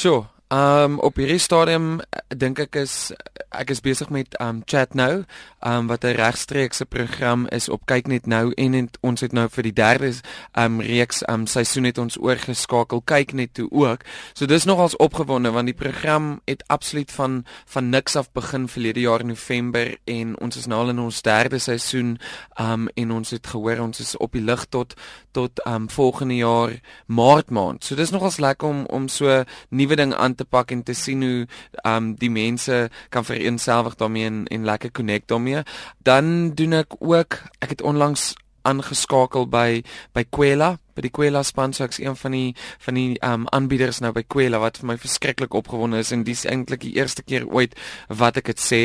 So, Um op hierdie stadium dink ek is ek is besig met um chat nou, um wat 'n regstreekse program is op kyk net nou en, en ons het nou vir die derde um reeks um seisoen het ons oorgeskakel kyk net toe ook. So dis nogals opgewonde want die program het absoluut van van niks af begin verlede jaar November en ons is nou al in ons derde seisoen um en ons het gehoor ons is op die lig tot tot um volgende jaar Maart maand. So dis nogals lekker om om so nuwe ding aan te pak en te sien hoe um die mense kan vereenselwig daarmee en, en lekker connect daarmee. Dan doen ek ook ek het onlangs aangeskakel by by Kwela by die Kwela span so ek's een van die van die um aanbieders nou by Kwela wat vir my verskriklik opgewonde is en dis eintlik die eerste keer ooit wat ek dit sê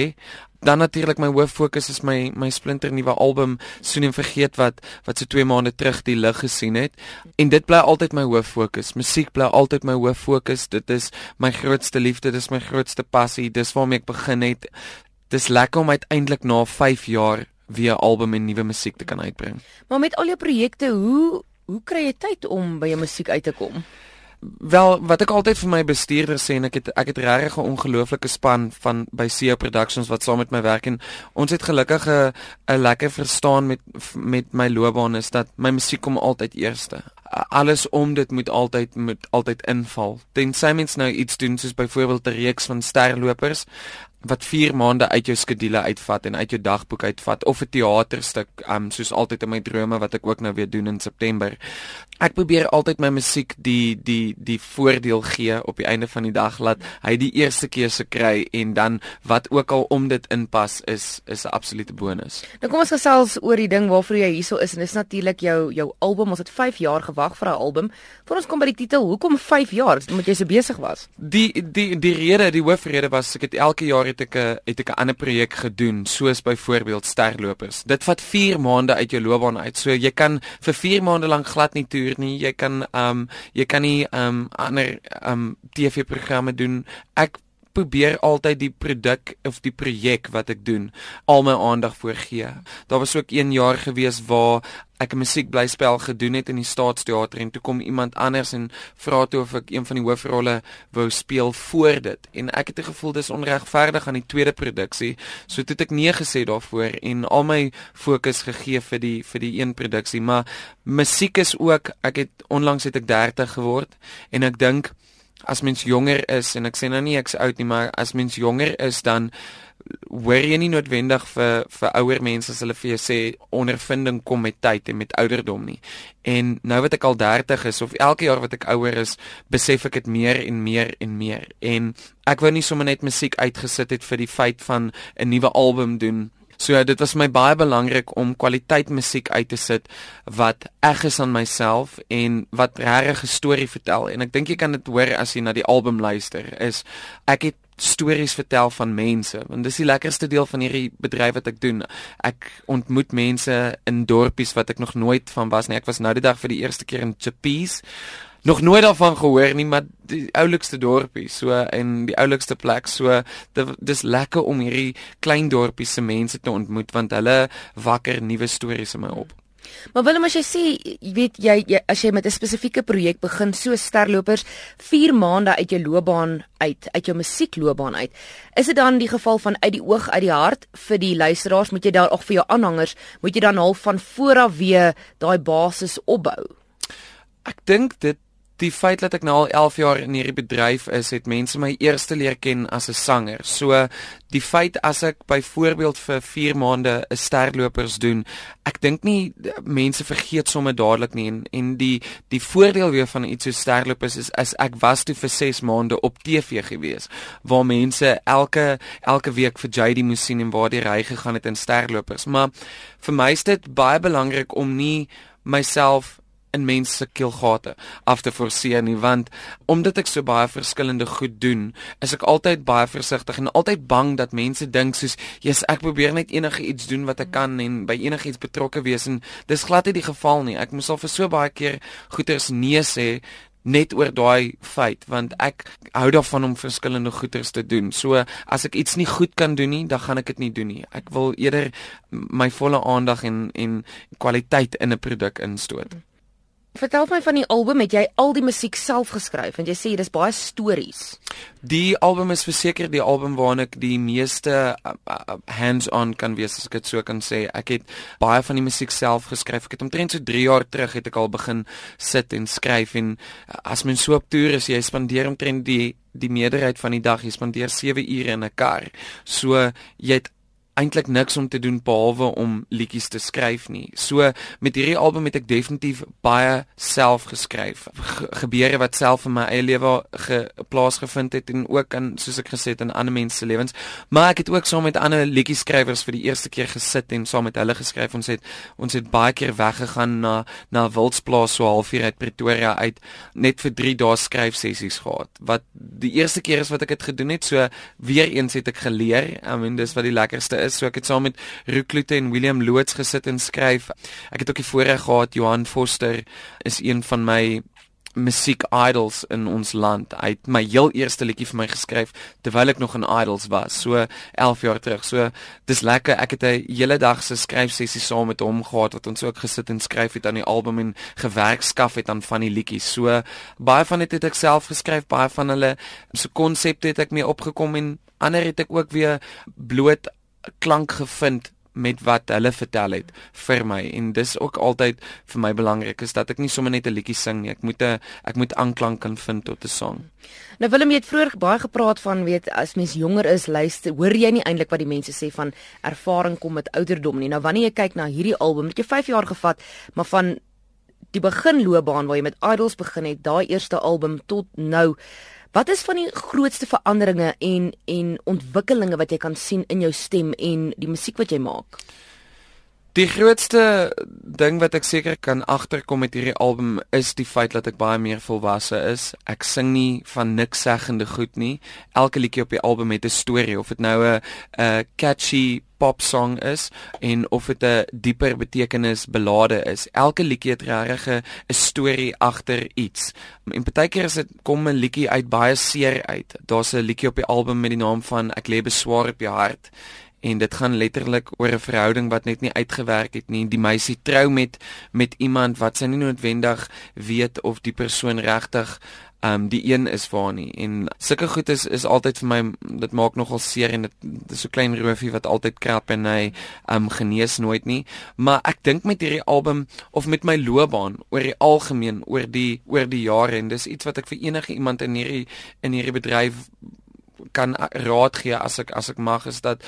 dan natuurlik my hoof fokus is my my splinter nuwe album Soen en Vergeet wat wat so 2 maande terug die lig gesien het en dit bly altyd my hoof fokus musiek bly altyd my hoof fokus dit is my grootste liefde dis my grootste passie dis waarmee ek begin het dis lekker om uiteindelik na 5 jaar weer album en nuwe musiek te kan uitbring. Maar met al jou projekte, hoe hoe kry jy tyd om by jou musiek uit te kom? Wel, wat ek altyd vir my bestuurder sê en ek het ek het regtig 'n ongelooflike span van by CEO Productions wat saam met my werk en ons het gelukkig 'n 'n lekker verstaan met met my loopbaan is dat my musiek kom altyd eerste. Alles om dit moet altyd moet altyd inval. Tensy mens nou iets doen soos byvoorbeeld 'n reeks van sterlopers, wat 4 maande uit jou skedule uitvat en uit jou dagboek uitvat of 'n teaterstuk um soos altyd in my drome wat ek ook nou weer doen in September. Ek probeer altyd my musiek die die die voordeel gee op die einde van die dag laat hy die eerste keuse kry en dan wat ook al om dit inpas is is 'n absolute bonus. Nou kom ons gesels oor die ding waarvoor jy hierso is en dis natuurlik jou jou album. Ons het 5 jaar gewag vir 'n album. Voor ons kom by die titel, hoekom 5 jaar? Omdat jy so besig was. Die die die rede, die hoofrede was ek het elke jaar het ek 'n het ek 'n ander projek gedoen, soos byvoorbeeld sterlopers. Dit vat 4 maande uit jou loopbaan uit. So jy kan vir 4 maande lank glad nie toer nie. Jy kan um jy kan nie um ander um TV-programme doen. Ek probeer altyd die produk of die projek wat ek doen al my aandag voorgee. Daar was ook 1 jaar gewees waar ek 'n musiekblyspel gedoen het in die Staatsteater en toe kom iemand anders en vra toe of ek een van die hoofrolle wou speel voor dit en ek het gevoel dis onregverdig aan die tweede produksie so toe het ek nee gesê daarvoor en al my fokus gegee vir die vir die een produksie maar musiek is ook ek het onlangs het ek 30 geword en ek dink as mens jonger is en ek sê nou nie ek's oud nie, maar as mens jonger is dan hoor jy nie noodwendig vir vir ouer mense as hulle vir jou sê ondervinding kom met tyd en met ouderdom nie. En nou wat ek al 30 is of elke jaar wat ek ouer is, besef ek dit meer en meer en meer. En ek wou nie sommer net musiek uitgesit het vir die feit van 'n nuwe album doen So ja, dit was my baie belangrik om kwaliteit musiek uit te sit wat eg is aan myself en wat regtig 'n storie vertel. En ek dink jy kan dit hoor as jy na die album luister is ek het stories vertel van mense want dis die lekkerste deel van hierdie bedryf wat ek doen. Ek ontmoet mense in dorpies wat ek nog nooit van was nie. Ek was nou die dag vir die eerste keer in Chappies nog nooit daarvan gehoor nie, maar die oulikste dorpie, so en die oulikste plek, so dis lekker om hierdie klein dorpie se mense te ontmoet want hulle wakker nuwe stories in my op. Maar Willem, as jy sê, jy weet jy, jy as jy met 'n spesifieke projek begin, so sterlopers 4 maande uit jou loopbaan uit, uit jou musiekloopbaan uit, is dit dan die geval van uit die oog uit die hart vir die luisteraars, moet jy daar ook vir jou aanhangers, moet jy dan half van voor af weer daai basis opbou? Ek dink dit die feit dat ek nou al 11 jaar in hierdie bedryf is, het mense my eerste leer ken as 'n sanger. So die feit as ek byvoorbeeld vir 4 maande 'n sterlopers doen, ek dink nie mense vergeet sommer dadelik nie en en die die voordeel weer van iets so sterlopers is as ek was toe vir 6 maande op TV gewees waar mense elke elke week vir JD moes sien en waar die ry gegaan het in sterlopers. Maar vir my is dit baie belangrik om nie myself in mense se keelgate af te forceer nie want omdat ek so baie verskillende goed doen is ek altyd baie versigtig en altyd bang dat mense dink soos jy's ek probeer net enige iets doen wat ek kan en by enigiets betrokke wees en dis glad nie die geval nie ek moes al vir so baie keer goeters nee sê net oor daai feit want ek hou daarvan om verskillende goeters te doen. So as ek iets nie goed kan doen nie, dan gaan ek dit nie doen nie. Ek wil eerder my volle aandag en en kwaliteit in 'n produk instoot. Vertel my van die album, het jy al die musiek self geskryf? Want jy sê dis baie stories. Die album is verseker die album waarna ek die meeste uh, uh, hands-on kan wees as ek dit so kan sê. Ek het baie van die musiek self geskryf. Ek het omtrent so 3 jaar terug het ek al begin sit en skryf en uh, as mens so op toer is, jy spandeer omtrent die die meerderheid van die dag, jy spandeer 7 ure in 'n kar. So jy het eintlik niks om te doen behalwe om liedjies te skryf nie. So met hierdie album het ek definitief baie self geskryf. Ge gebeure wat self in my eie lewe geplaas gevind het en ook in soos ek gesê het in ander mense se lewens. Maar ek het ook saam met ander liedjie skrywers vir die eerste keer gesit en saam met hulle geskryf. Ons het ons het baie keer weggegaan na na Wildsplaas so halfuur uit Pretoria uit net vir 3 dae skryf sessies gehad. Wat die eerste keer is wat ek dit gedoen het. So weer eens het ek geleer. I mean dis wat die lekkerste is. So ek het saam met Ruklute en William Loots gesit en skryf. Ek het ook die voorreg gehad Johan Foster is een van my musiek idols in ons land. Hy het my heel eerste liedjie vir my geskryf terwyl ek nog in Idols was, so 11 jaar terug. So dis lekker. Ek het 'n hele dag se skryfsessie saam met hom gehad wat ons ook gesit en skryf het aan die album en gewerk skaf het aan van die liedjies. So baie van dit het ek self geskryf, baie van hulle se konsepte het ek mee opgekom en ander het ek ook weer bloot klank gevind met wat hulle vertel het vir my en dis ook altyd vir my belangrik is dat ek nie sommer net 'n liedjie sing nie ek moet 'n ek moet aanklank kan vind tot 'n sang. Nou Willem jy het vroeër baie gepraat van weet as mens jonger is luister hoor jy nie eintlik wat die mense sê van ervaring kom met ouderdom nie. Nou wanneer jy kyk na hierdie album het jy 5 jaar gevat maar van die beginloopbaan waar jy met Idols begin het daai eerste album tot nou Wat is van die grootste veranderinge en en ontwikkelinge wat jy kan sien in jou stem en die musiek wat jy maak? Die grootste ding wat ek seker kan agterkom met hierdie album is die feit dat ek baie meer volwasse is. Ek sing nie van niks seggende goed nie. Elke liedjie op die album het 'n storie of dit nou 'n 'n catchy pop song is en of dit 'n dieper betekenis belade is. Elke liedjie het regtig 'n storie agter iets. En partykeer is dit kom 'n liedjie uit baie seer uit. Daar's 'n liedjie op die album met die naam van Ek lê beswaar op jou hart en dit gaan letterlik oor 'n verhouding wat net nie uitgewerk het nie. Die meisie trou met met iemand wat sy nie noodwendig weet of die persoon regtig ehm um, die een is waar nie. En sulke goed is is altyd vir my dit maak nogal seer en dit is so klein roofie wat altyd krap en hy ehm um, genees nooit nie. Maar ek dink met hierdie album of met my loopbaan oor die algemeen oor die oor die jare en dis iets wat ek vir enige iemand in hierdie in hierdie bedryf kan raad gee as ek as ek mag is dat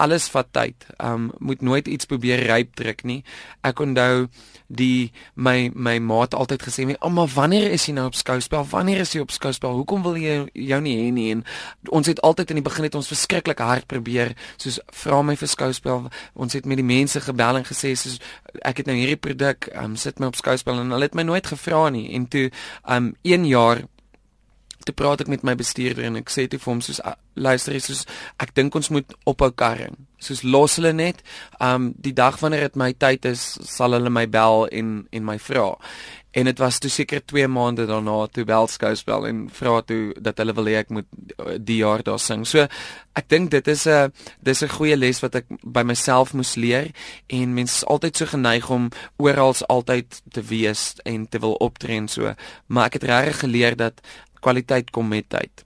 alles vat tyd. Um moet nooit iets probeer ryp druk nie. Ek onthou die my my ma het altyd gesê my ouma wanneer is jy nou op skouspel? Wanneer is jy op skouspel? Hoekom wil jy jou nie hê nie? En ons het altyd in die begin het ons verskriklik hard probeer soos vra my vir skouspel. Ons het met die mense gebel en gesê soos ek het nou hierdie produk um sit my op skouspel en hulle het my nooit gevra nie. En toe um 1 jaar toe praat ek met my bestuurder en ek sê toe vir hom soos ah, luister jy soos ek dink ons moet ophou karring. Soos los hulle net um die dag wanneer dit my tyd is sal hulle my bel en en my vra. En dit was toe seker 2 maande daarna toe bel skouspel en vra toe dat hulle wil hê ek moet eh, die jaar daar sing. So ek dink dit is 'n dis 'n goeie les wat ek by myself moes leer en mense is altyd so geneig om oral altyd te wees en te wil optree en so. Maar ek het regtig geleer dat kwaliteit kom met tyd.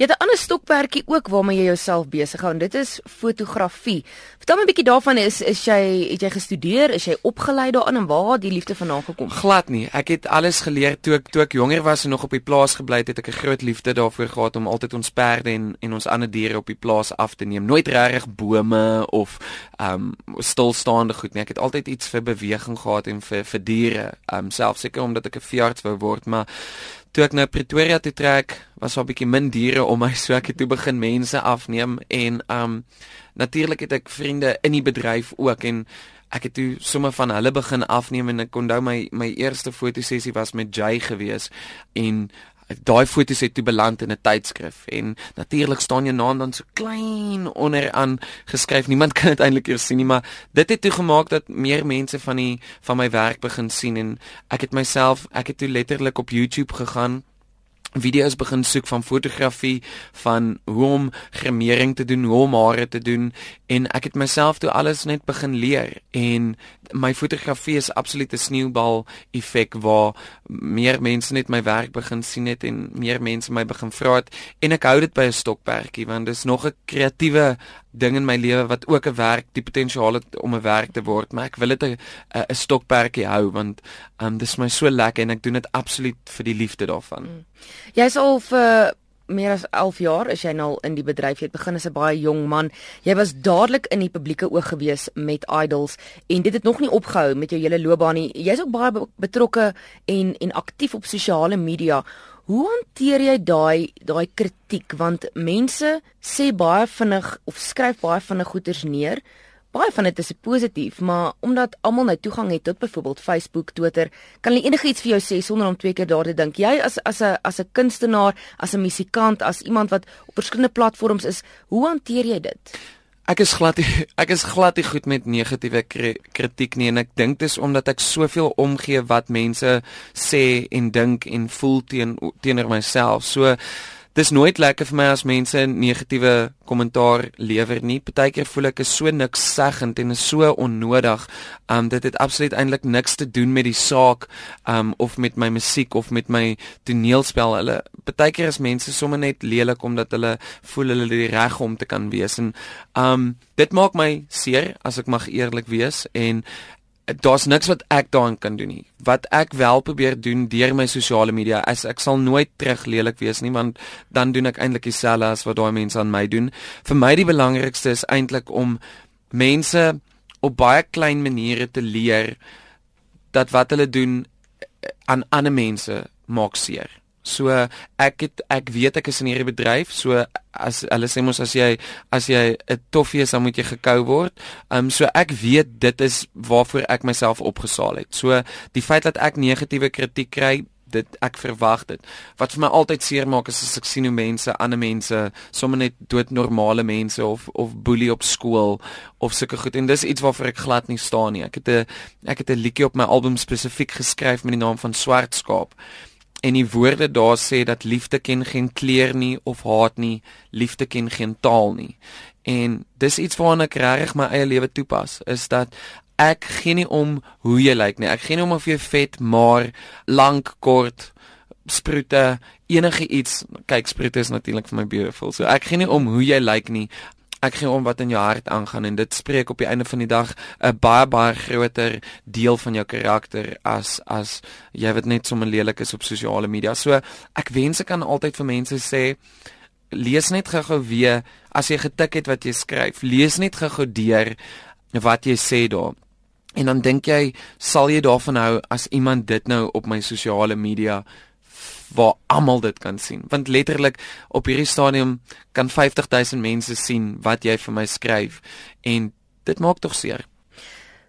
Jy het 'n ander stokperdjie ook waarmee jy jouself besig hou en dit is fotografie. Vertel my 'n bietjie daarvan is is jy het jy gestudeer, is jy opgelei daarin en waar het die liefde vandaan gekom? Glad nie. Ek het alles geleer toe ek toe ek jonger was en nog op die plaas gebly het, het ek 'n groot liefde daarvoor gehad om altyd ons perde en en ons ander diere op die plaas af te neem. Nooit regtig bome of ehm um, stilstaande goed nie. Ek het altyd iets vir beweging gehad en vir vir diere. Ehm um, selfs seker omdat ek 'n veearts wou word, maar toe ek nou Pretoria toe trek, was daar 'n bietjie min diere om my, so ek het toe begin mense afneem en um natuurlik het ek vriende in die bedryf ook en ek het toe sommer van hulle begin afneem en ek onthou my my eerste fotosessie was met Jay gewees en daai foto's het toe beland in 'n tydskrif en natuurlik staan jou naam dan so klein onderaan geskryf. Niemand kan dit eintlik eers sien nie, maar dit het toe gemaak dat meer mense van die van my werk begin sien en ek het myself ek het toe letterlik op YouTube gegaan video's begin soek van fotografie van hoe om gremering te doen, hoe om hare te doen en ek het myself toe alles net begin leer en my fotografie is absolute sneeubal effek waar meer mense net my werk begin sien het en meer mense my begin vra het en ek hou dit by 'n stokperdjie want dis nog 'n kreatiewe ding in my lewe wat ook 'n werk die potensiaal het om 'n werk te word maar ek wil dit 'n 'n stokperdjie hou want um, dis my so lekker en ek doen dit absoluut vir die liefde daarvan. Mm. Jy's al vir meer as 11 jaar is jy nou in die bedryf. Jy het begin as 'n baie jong man. Jy was dadelik in die publieke oog gewees met Idols en dit het nog nie opgehou met jou hele loopbaan nie. Jy's ook baie betrokke en en aktief op sosiale media. Hoe hanteer jy daai daai kritiek want mense sê baie vinnig of skryf baie vinnig goeters neer baie van dit is positief, maar omdat almal nou toegang het tot byvoorbeeld Facebook, Twitter, kan hulle enigiets vir jou sê sonder om twee keer daar te dink. Jy as as 'n as 'n kunstenaar, as 'n musikant, as iemand wat op verskillende platforms is, hoe hanteer jy dit? Ek is glad ek is glad nie goed met negatiewe kritiek nie en ek dink dis omdat ek soveel omgee wat mense sê en dink en voel teen teenoor myself. So dis nooit lekker vir my as mense negatiewe kommentaar lewer nie. Partykeer voel ek is so niks seggend en is so onnodig. Um dit het absoluut eintlik niks te doen met die saak um of met my musiek of met my toneelspel. Hulle partykeer is mense sommer net lelik omdat hulle voel hulle het die reg om te kan wees en um dit maak my seer as ek mag eerlik wees en daar's niks wat ek daarin kan doen nie. Wat ek wel probeer doen deur my sosiale media is ek sal nooit terug lelik wees nie want dan doen ek eintlik dieselfde as wat daai mense aan my doen. Vir my die belangrikste is eintlik om mense op baie klein maniere te leer dat wat hulle doen aan ander mense maak seer. So ek het ek weet ek is in hierdie bedryf. So as hulle sê mos as jy as jy 'n toffie is dan moet jy gekou word. Ehm um, so ek weet dit is waarvoor ek myself opgesaal het. So die feit dat ek negatiewe kritiek kry dit ek verwag dit. Wat vir my altyd seer maak is as ek sien hoe mense, ander mense, sommer net doodnormale mense of of boelie op skool of sulke goed en dis iets waarvoor ek glad nie staan nie. Ek het 'n ek het 'n liedjie op my album spesifiek geskryf met die naam van Swart Skaap en die woorde daar sê dat liefde ken geen kleur nie of haat nie, liefde ken geen taal nie. En dis iets waarna ek regtig my eie lewe toepas, is dat ek gee nie om hoe jy lyk nie. Ek gee nie om of jy vet, maar lank, kort, sproete, enige iets. Kyk, sproete is natuurlik vir my beautiful. So ek gee nie om hoe jy lyk nie ek gee om wat in jou hart aangaan en dit spreek op die einde van die dag 'n baie baie groter deel van jou karakter as as jy wat net sommer lelik is op sosiale media. So ek wens ek kan altyd vir mense sê lees net gou-gou weer as jy getik het wat jy skryf. Lees net gou-gou deur wat jy sê daar. En dan dink jy sal jy daarvan hou as iemand dit nou op my sosiale media waar almal dit kan sien. Want letterlik op hierdie stadium kan 50000 mense sien wat jy vir my skryf en dit maak tog seer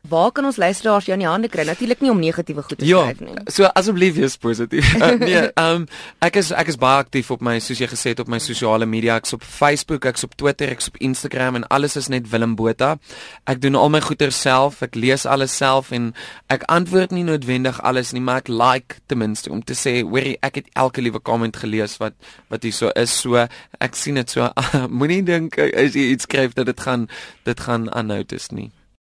Waar kan ons luisteraars jou in die hande kry? Natuurlik nie om negatiewe goed te ja, skryf nie. So asseblief wees positief. uh, nee, ehm um, ek is ek is baie aktief op my soos jy gesê het op my sosiale media. Ek's op Facebook, ek's op Twitter, ek's op Instagram en alles is net Willem Botha. Ek doen al my goeie self. Ek lees alles self en ek antwoord nie noodwendig alles nie, maar ek like ten minste om te sê, "Hoorie, ek het elke liewe comment gelees wat wat hier so is." So ek sien dit so. Moenie dink as jy iets skryf dat dit gaan dit gaan unnoticed nie.